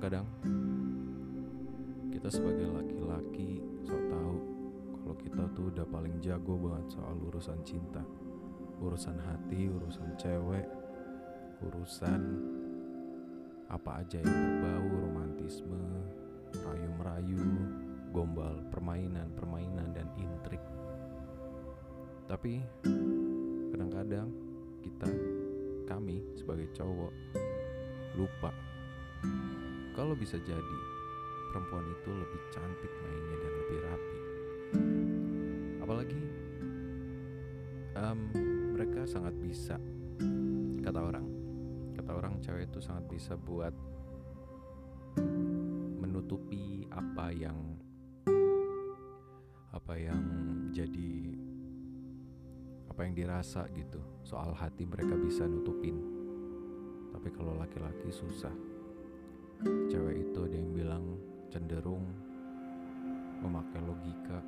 kadang-kadang. Kita sebagai laki-laki sok tahu kalau kita tuh udah paling jago banget soal urusan cinta. Urusan hati urusan cewek urusan apa aja yang berbau romantisme rayu merayu gombal permainan permainan dan intrik. Tapi kadang-kadang kita kami sebagai cowok lupa kalau bisa jadi perempuan itu lebih cantik mainnya dan lebih rapi. Apalagi em, mereka sangat bisa kata orang. Kata orang cewek itu sangat bisa buat menutupi apa yang apa yang jadi apa yang dirasa gitu. Soal hati mereka bisa nutupin. Tapi kalau laki-laki susah cewek itu ada yang bilang cenderung memakai logika.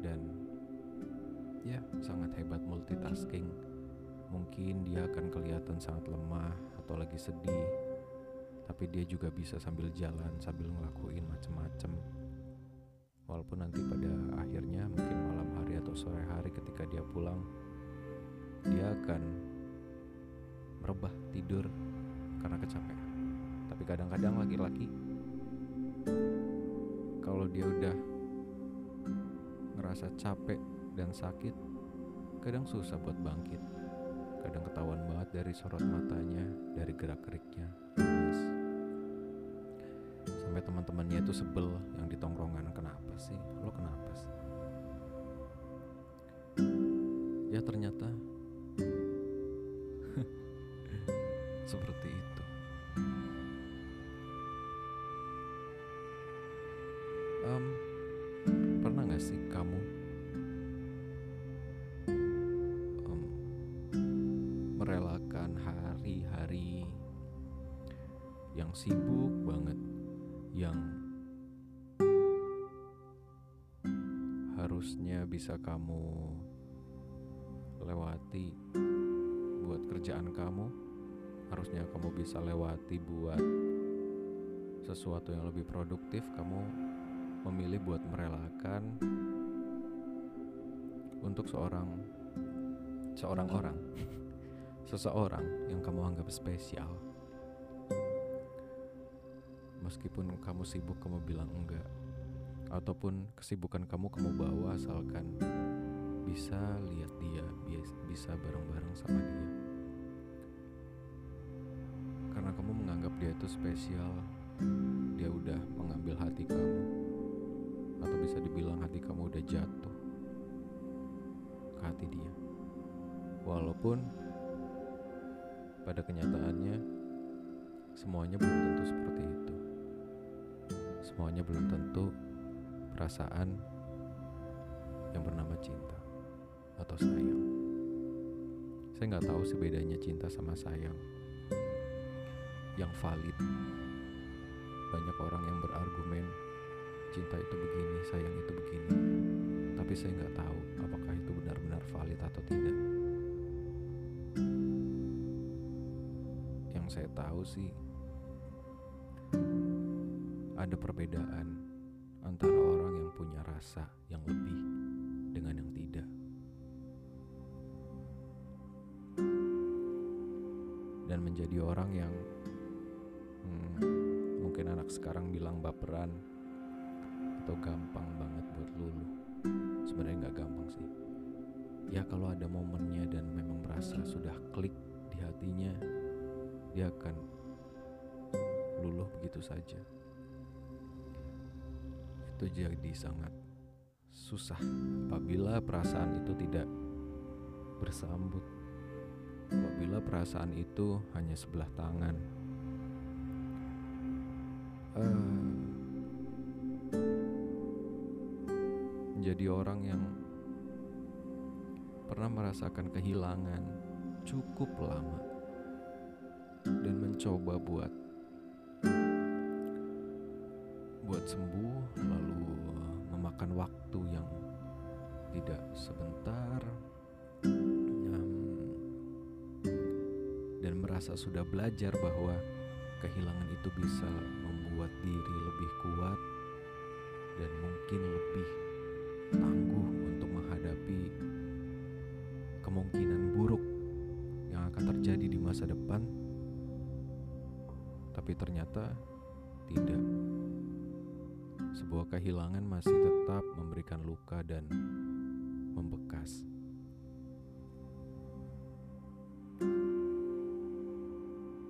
Dan ya sangat hebat multitasking. Mungkin dia akan kelihatan sangat lemah atau lagi sedih. Tapi dia juga bisa sambil jalan sambil ngelakuin macem-macem. Walaupun nanti pada akhirnya mungkin malam hari atau sore hari ketika dia pulang dia akan merebah tidur karena kecapean. Tapi kadang-kadang laki-laki kalau dia udah ngerasa capek dan sakit kadang susah buat bangkit. Kadang ketahuan banget dari sorot matanya dari gerak geriknya lemes sampai teman-temannya itu sebel yang di tongkrongan kenapa sih? Lo kenapa sih? Ya ternyata harusnya bisa kamu lewati buat kerjaan kamu. Harusnya kamu bisa lewati buat sesuatu yang lebih produktif. Kamu memilih buat merelakan untuk seorang seorang orang. Seseorang yang kamu anggap spesial. Meskipun kamu sibuk kamu bilang enggak ataupun kesibukan kamu kamu bawa asalkan bisa lihat dia bisa bareng-bareng sama dia. Karena kamu menganggap dia itu spesial dia udah mengambil hati kamu atau bisa dibilang hati kamu udah jatuh ke hati dia. Walaupun pada kenyataannya semuanya belum tentu seperti itu. Semuanya belum tentu perasaan yang bernama cinta atau sayang. Saya nggak tahu sih bedanya cinta sama sayang. Yang valid. Banyak orang yang berargumen cinta itu begini sayang itu begini. Tapi saya nggak tahu apakah itu benar-benar valid atau tidak. Yang saya tahu sih ada perbedaan antara orang yang punya rasa yang lebih dengan yang tidak. Dan menjadi orang yang hmm, mungkin anak sekarang bilang baperan atau gampang banget buat lulu. Sebenarnya nggak gampang sih. Ya kalau ada momennya dan memang merasa sudah klik di hatinya, dia akan luluh begitu saja itu jadi sangat susah apabila perasaan itu tidak bersambut. Apabila perasaan itu hanya sebelah tangan. Eh, menjadi orang yang pernah merasakan kehilangan cukup lama dan mencoba buat sembuh lalu memakan waktu yang tidak sebentar em, dan merasa sudah belajar bahwa kehilangan itu bisa membuat diri lebih kuat dan mungkin lebih tangguh untuk menghadapi kemungkinan buruk yang akan terjadi di masa depan, tapi ternyata tidak. Sebuah kehilangan masih tetap memberikan luka dan membekas.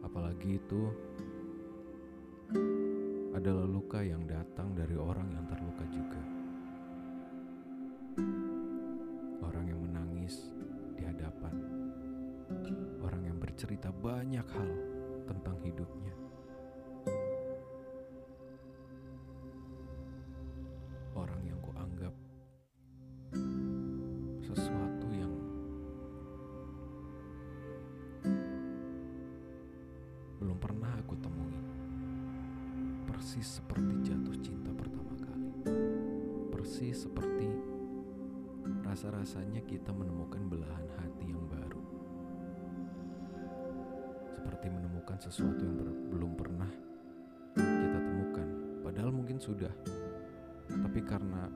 Apalagi itu adalah luka yang datang dari orang yang terluka juga. Orang yang menangis di hadapan. Orang yang bercerita banyak hal tentang hidupnya. Sesuatu yang belum pernah kita temukan. Padahal mungkin sudah. Tapi karena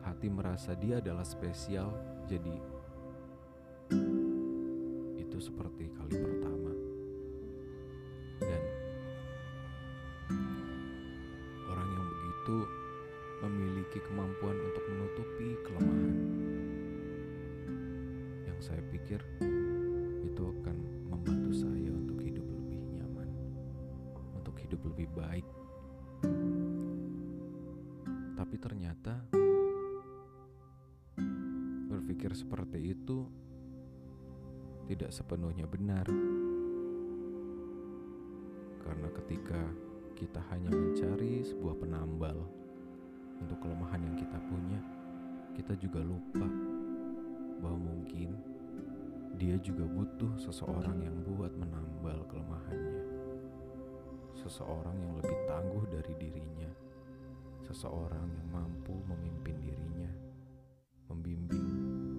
hati merasa dia adalah spesial, jadi itu seperti kali pertama. Dan orang yang begitu memiliki kemampuan untuk menutupi kelemahan. Yang saya pikir itu akan membantu saya untuk hidup lebih baik. Tapi ternyata berpikir seperti itu tidak sepenuhnya benar. Karena ketika kita hanya mencari sebuah penambal untuk kelemahan yang kita punya, kita juga lupa bahwa mungkin dia juga butuh seseorang yang buat menambal kelemahannya. Seseorang yang lebih tangguh dari dirinya. Seseorang yang mampu memimpin dirinya, membimbing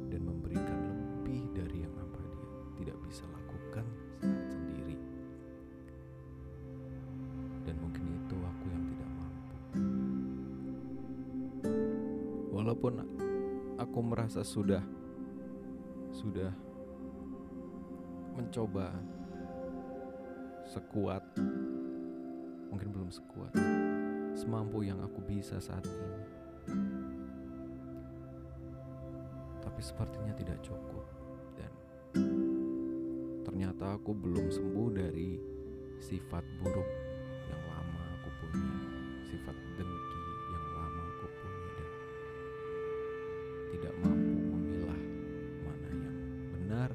dan memberikan lebih dari yang apa dia tidak bisa lakukan sendiri. Dan mungkin itu aku yang tidak mampu. Walaupun aku merasa sudah sudah mencoba sekuat mungkin belum sekuat semampu yang aku bisa saat ini. Tapi sepertinya tidak cukup dan ternyata aku belum sembuh dari sifat buruk yang lama aku punya sifat dengki yang lama aku punya dan tidak mampu memilah mana yang benar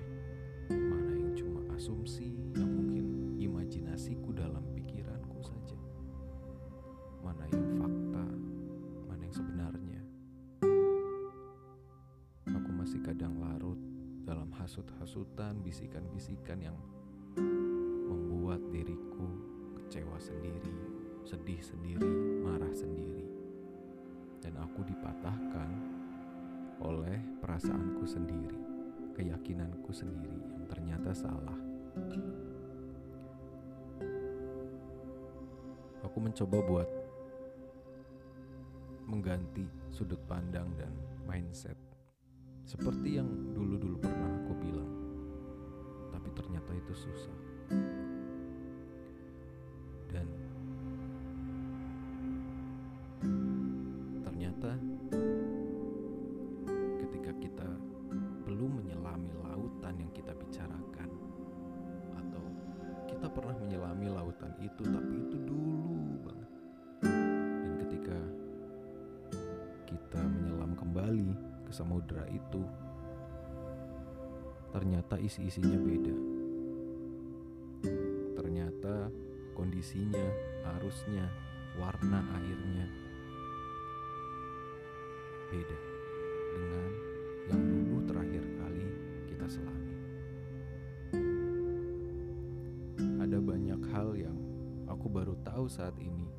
mana yang cuma asumsi hasut-hasutan bisikan-bisikan yang membuat diriku kecewa sendiri sedih sendiri marah sendiri dan aku dipatahkan oleh perasaanku sendiri keyakinanku sendiri yang ternyata salah. Aku mencoba buat mengganti sudut pandang dan mindset seperti yang dulu-dulu pernah Tapi ternyata itu susah. Dan ternyata ketika kita belum menyelami lautan yang kita bicarakan atau kita pernah menyelami lautan itu tapi itu dulu banget dan ketika kita menyelam kembali ke samudera itu ternyata isi-isinya beda ternyata kondisinya arusnya warna airnya beda dengan yang dulu terakhir kali kita selami. Ada banyak hal yang aku baru tahu saat ini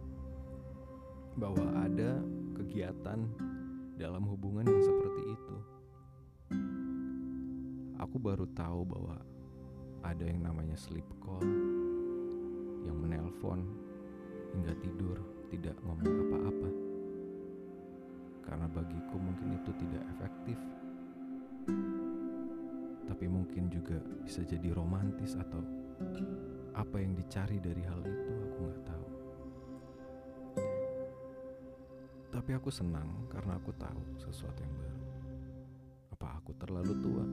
bahwa ada kegiatan dalam baru tahu bahwa ada yang namanya sleep call, yang menelpon hingga tidur tidak ngomong apa-apa. Karena bagiku mungkin itu tidak efektif. Tapi mungkin juga bisa jadi romantis atau apa yang dicari dari hal itu aku nggak tahu. Tapi aku senang karena aku tahu sesuatu yang baru. Apa aku terlalu tua?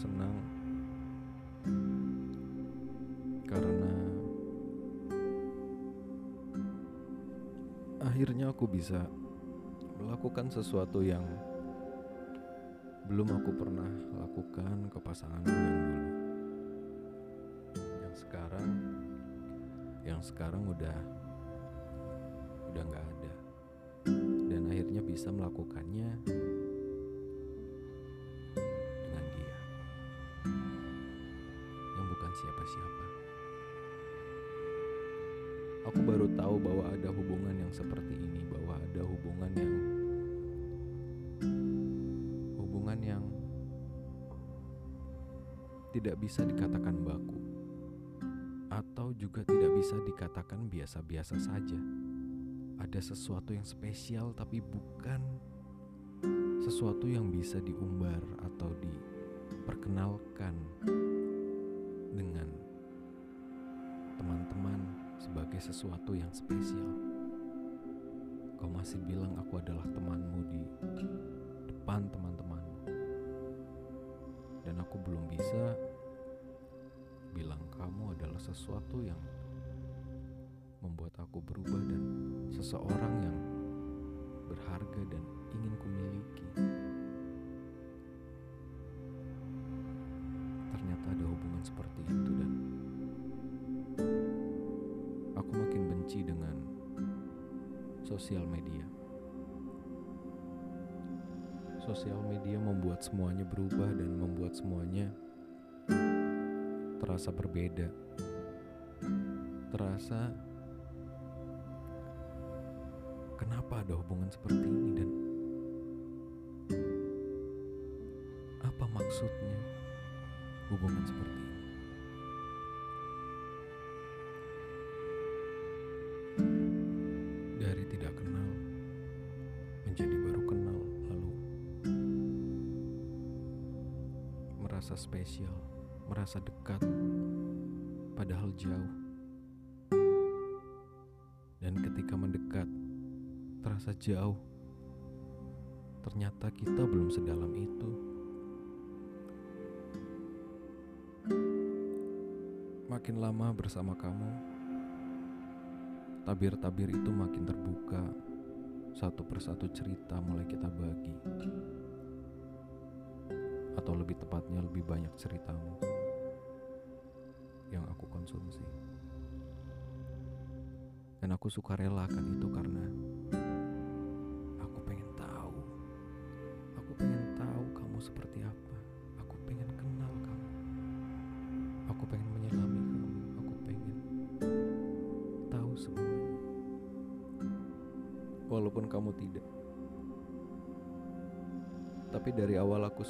Senang karena akhirnya aku bisa melakukan sesuatu yang belum aku pernah lakukan ke pasanganku yang dulu. Yang sekarang yang sekarang udah udah nggak ada. Dan akhirnya bisa melakukannya siapa-siapa. Aku baru tahu bahwa ada hubungan yang seperti ini, bahwa ada hubungan yang hubungan yang tidak bisa dikatakan baku atau juga tidak bisa dikatakan biasa-biasa saja. Ada sesuatu yang spesial tapi bukan sesuatu yang bisa diumbar atau diperkenalkan sebagai sesuatu yang spesial. Kau masih bilang aku adalah temanmu di depan teman-temanmu. Dan aku belum bisa bilang kamu adalah sesuatu yang membuat aku berubah dan seseorang yang berharga dan ingin kumiliki. Ternyata ada hubungan seperti itu dan benci dengan sosial media. Sosial media membuat semuanya berubah dan membuat semuanya terasa berbeda. Terasa kenapa ada hubungan seperti ini dan apa maksudnya hubungan seperti ini? Spesial, merasa dekat padahal jauh. Dan ketika mendekat terasa jauh. Ternyata kita belum sedalam itu. Makin lama bersama kamu, tabir-tabir itu makin terbuka. Satu persatu cerita mulai kita bagi. Atau lebih tepatnya lebih banyak ceritamu yang aku konsumsi. Dan aku suka relakan itu karena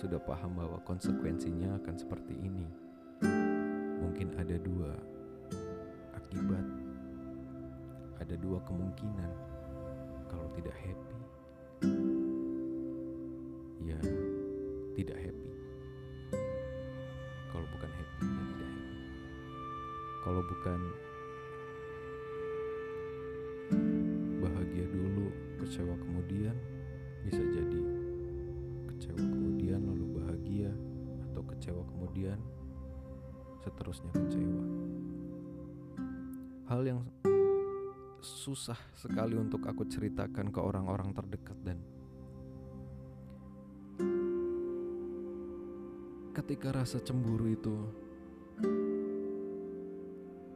sudah paham bahwa konsekuensinya akan seperti ini. Mungkin ada dua akibat ada dua kemungkinan kalau tidak happy. Ya tidak happy. Kalau bukan happy ya tidak happy. Kalau bukan bahagia dulu kecewa kemudian bisa jadi kecewa kemudian seterusnya kecewa. Hal yang susah sekali untuk aku ceritakan ke orang-orang terdekat dan ketika rasa cemburu itu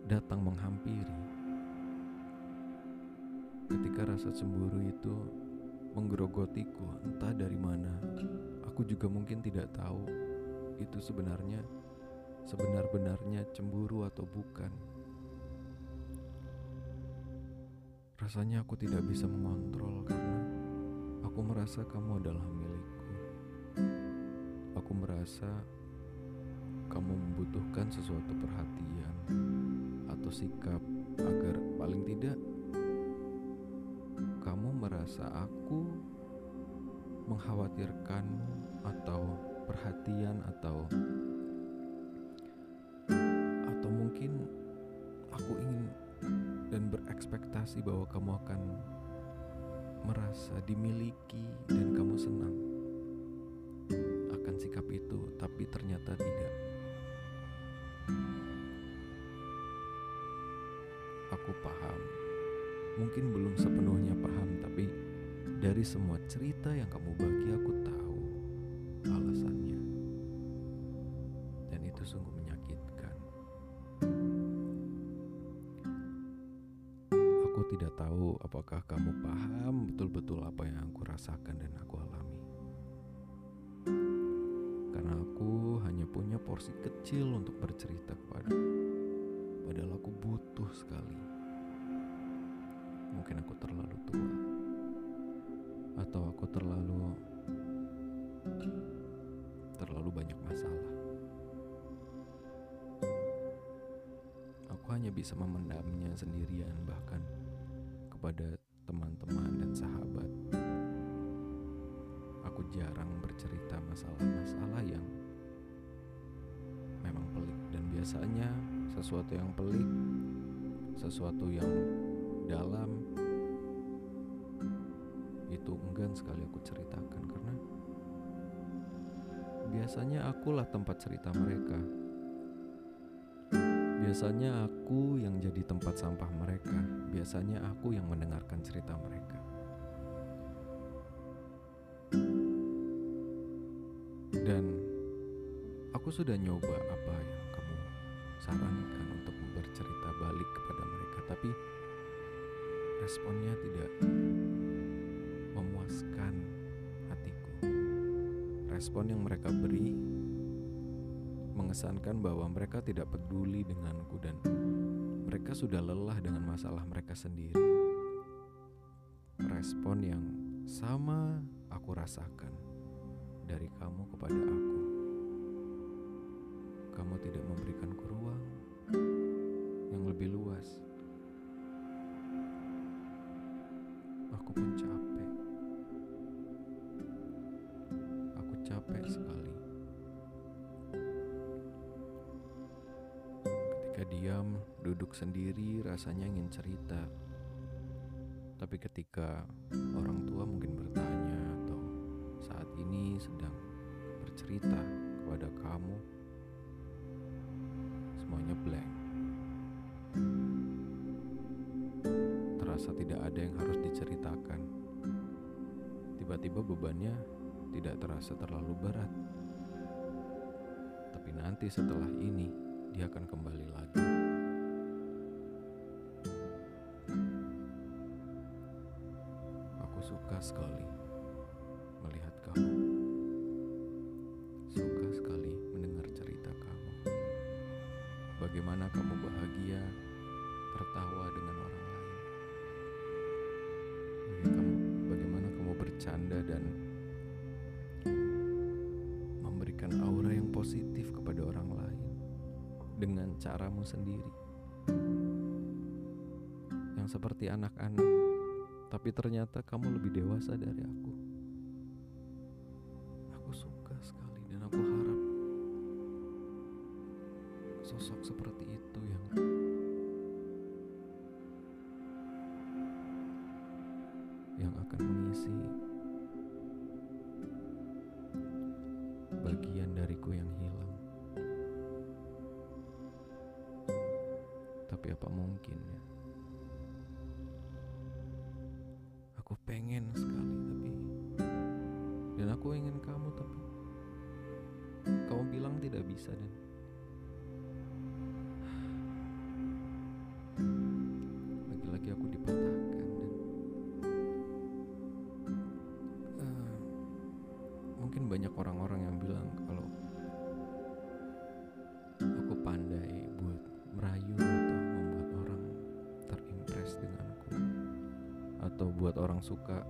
datang menghampiri ketika rasa cemburu itu menggerogotiku entah dari mana aku juga mungkin tidak tahu itu sebenarnya sebenar-benarnya cemburu atau bukan Rasanya aku tidak bisa mengontrol karena aku merasa kamu adalah milikku. aku merasa kamu membutuhkan sesuatu perhatian atau sikap agar paling tidak kamu merasa aku mengkhawatirkanmu atau perhatian atau atau mungkin aku ingin dan berekspektasi bahwa kamu akan merasa dimiliki dan kamu senang akan sikap itu, tapi ternyata tidak. Aku paham, mungkin belum sepenuhnya paham, tapi dari semua cerita yang kamu bagi, aku tahu apakah kamu paham betul-betul apa yang aku rasakan dan aku alami. Karena aku hanya punya porsi kecil untuk bercerita kepada Padahal aku butuh sekali. Mungkin aku terlalu tua. Atau aku terlalu terlalu banyak masalah. Aku hanya bisa memendamnya sendirian bahkan kepada teman-teman dan sahabat. Aku jarang bercerita masalah-masalah yang memang pelik dan biasanya sesuatu yang pelik, sesuatu yang dalam itu enggan sekali aku ceritakan karena biasanya akulah tempat cerita mereka. Biasanya aku yang jadi tempat sampah mereka. Biasanya aku yang mendengarkan cerita mereka. Dan aku sudah nyoba apa yang kamu sarankan untuk bercerita balik kepada mereka, tapi responnya tidak memuaskan hatiku. Respon yang mereka beri mengesankan bahwa mereka tidak peduli denganku dan mereka sudah lelah dengan masalah mereka sendiri. Respon yang sama aku rasakan dari kamu kepada aku. Kamu tidak memberikanku ruang yang lebih luas. Aku pun capek. Aku capek sekali. Diam, duduk sendiri, rasanya ingin cerita. Tapi ketika orang tua mungkin bertanya atau saat ini sedang bercerita kepada kamu, semuanya blank. Terasa tidak ada yang harus diceritakan. Tiba-tiba bebannya tidak terasa terlalu berat. Tapi nanti setelah ini, dia akan kembali lagi. Aku suka sekali caramu sendiri. Yang seperti anak-anak, tapi ternyata kamu lebih dewasa dari aku. Aku suka sekali dan aku harap sosok seperti itu yang yang akan mengisi Tapi apa mungkin ya? Aku pengen sekali tapi dan aku ingin kamu tapi kamu bilang tidak bisa dan atau buat orang suka?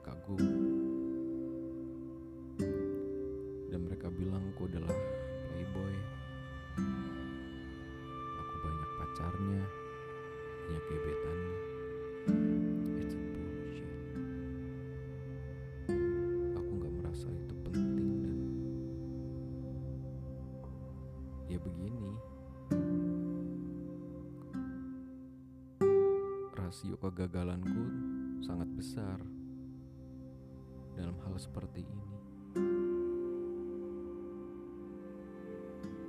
Kagum. Dan mereka bilang ku adalah playboy. Aku banyak pacarnya banyak gebetannya. Kegagalanku sangat besar dalam hal seperti ini.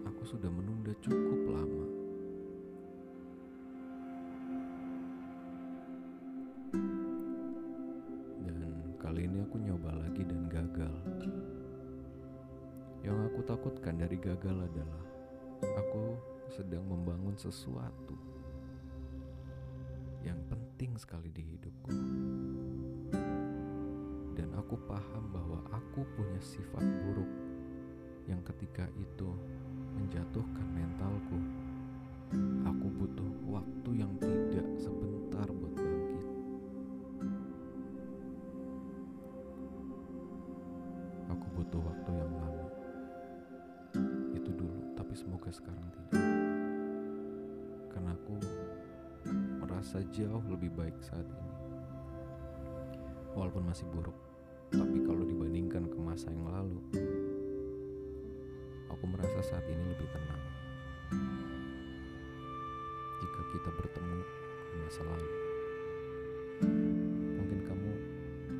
Aku sudah menunda cukup lama. Dan kali ini aku nyoba lagi dan gagal. Yang aku takutkan dari gagal adalah aku sedang membangun sesuatu penting sekali di hidupku. Dan aku paham bahwa aku punya sifat buruk yang ketika itu menjatuhkan mentalku. Aku butuh waktu yang tidak sebentar baik saat ini. Walaupun masih buruk, tapi kalau dibandingkan ke masa yang lalu, aku merasa saat ini lebih tenang. Jika kita bertemu di masa lalu, mungkin kamu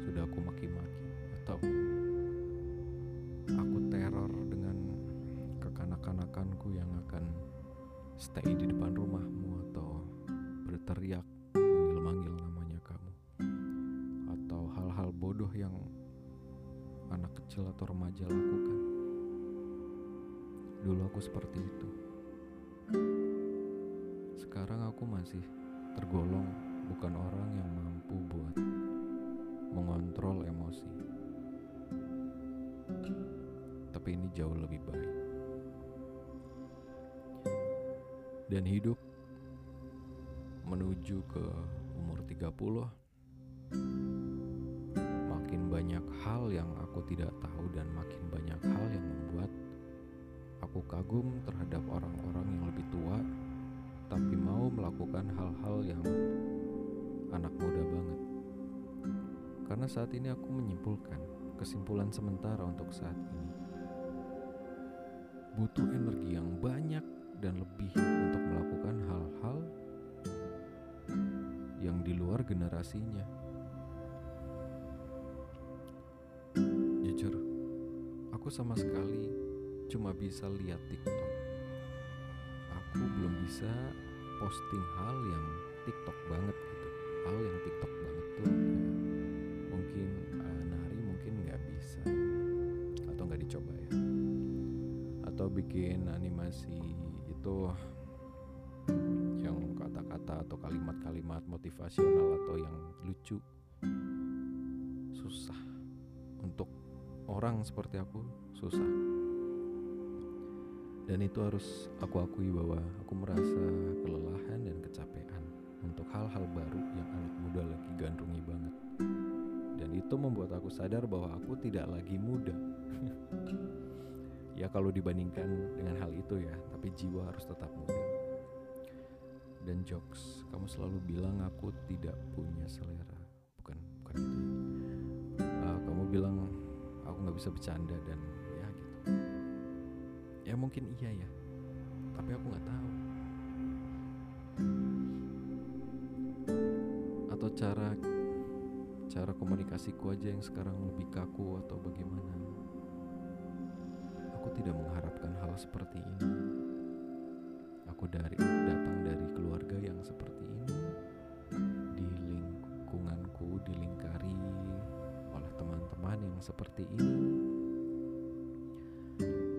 sudah aku maki-maki atau aku teror dengan kekanak-kanakanku yang akan stay di depan rumahmu atau berteriak yang anak kecil atau remaja lakukan. Dulu aku seperti itu. Sekarang aku masih tergolong bukan orang yang mampu buat mengontrol emosi. Tapi ini jauh lebih baik. Dan hidup menuju ke umur 30 makin banyak hal yang aku tidak tahu dan makin banyak hal yang membuat aku kagum terhadap orang-orang yang lebih tua tapi mau melakukan hal-hal yang anak muda banget. Karena saat ini aku menyimpulkan kesimpulan sementara untuk saat ini. Butuh energi yang banyak dan lebih untuk melakukan hal-hal yang di luar generasinya. Aku sama sekali cuma bisa lihat TikTok. Aku belum bisa posting hal yang TikTok banget gitu. Hal yang TikTok banget tuh mungkin uh, nari mungkin nggak bisa atau nggak dicoba ya. Atau bikin animasi itu yang kata-kata atau kalimat-kalimat motivasional atau yang lucu orang seperti aku susah. Dan itu harus aku akui bahwa aku merasa kelelahan dan kecapean untuk hal-hal baru yang anak muda lagi gandrungi banget. Dan itu membuat aku sadar bahwa aku tidak lagi muda. Ya kalau dibandingkan dengan hal itu ya tapi jiwa harus tetap muda. Dan jokes kamu selalu bilang aku tidak punya selera. Bukan bukan itu. Uh, kamu bilang bisa bercanda dan ya gitu. Ya mungkin iya ya tapi aku nggak tahu. Atau cara cara komunikasiku aja yang sekarang lebih kaku atau bagaimana? Aku tidak mengharapkan hal seperti ini. Aku dari datang dari keluarga yang seperti ini yang seperti ini.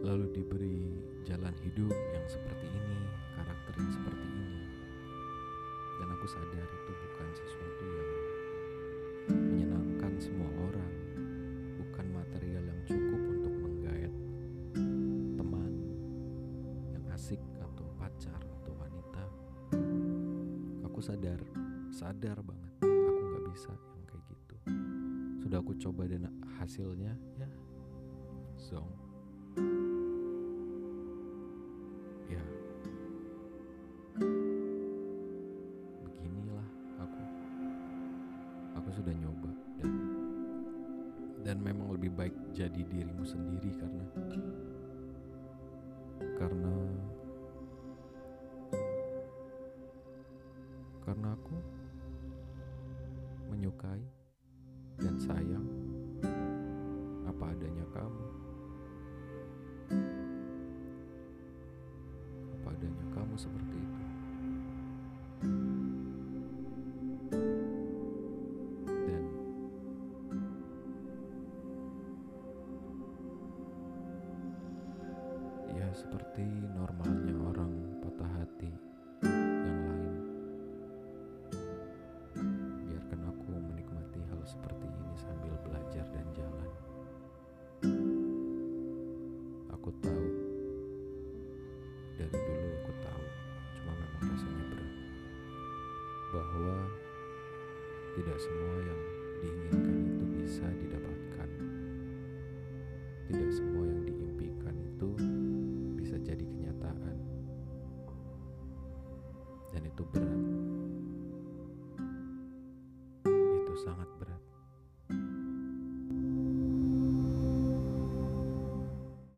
Lalu diberi jalan hidup yang seperti ini karakter yang seperti ini. Dan aku sadar itu bukan sesuatu yang menyenangkan semua orang. Bukan material yang cukup untuk menggait teman yang asik atau pacar atau wanita. Aku sadar sadar banget. Aku nggak bisa sudah aku coba dan hasilnya ya. Zong seperti normalnya orang patah hati yang lain. Biarkan aku menikmati hal seperti ini sambil belajar dan jalan. Aku tahu. Dari dulu aku tahu. Cuma memang rasanya berat. Bahwa tidak semua yang diinginkan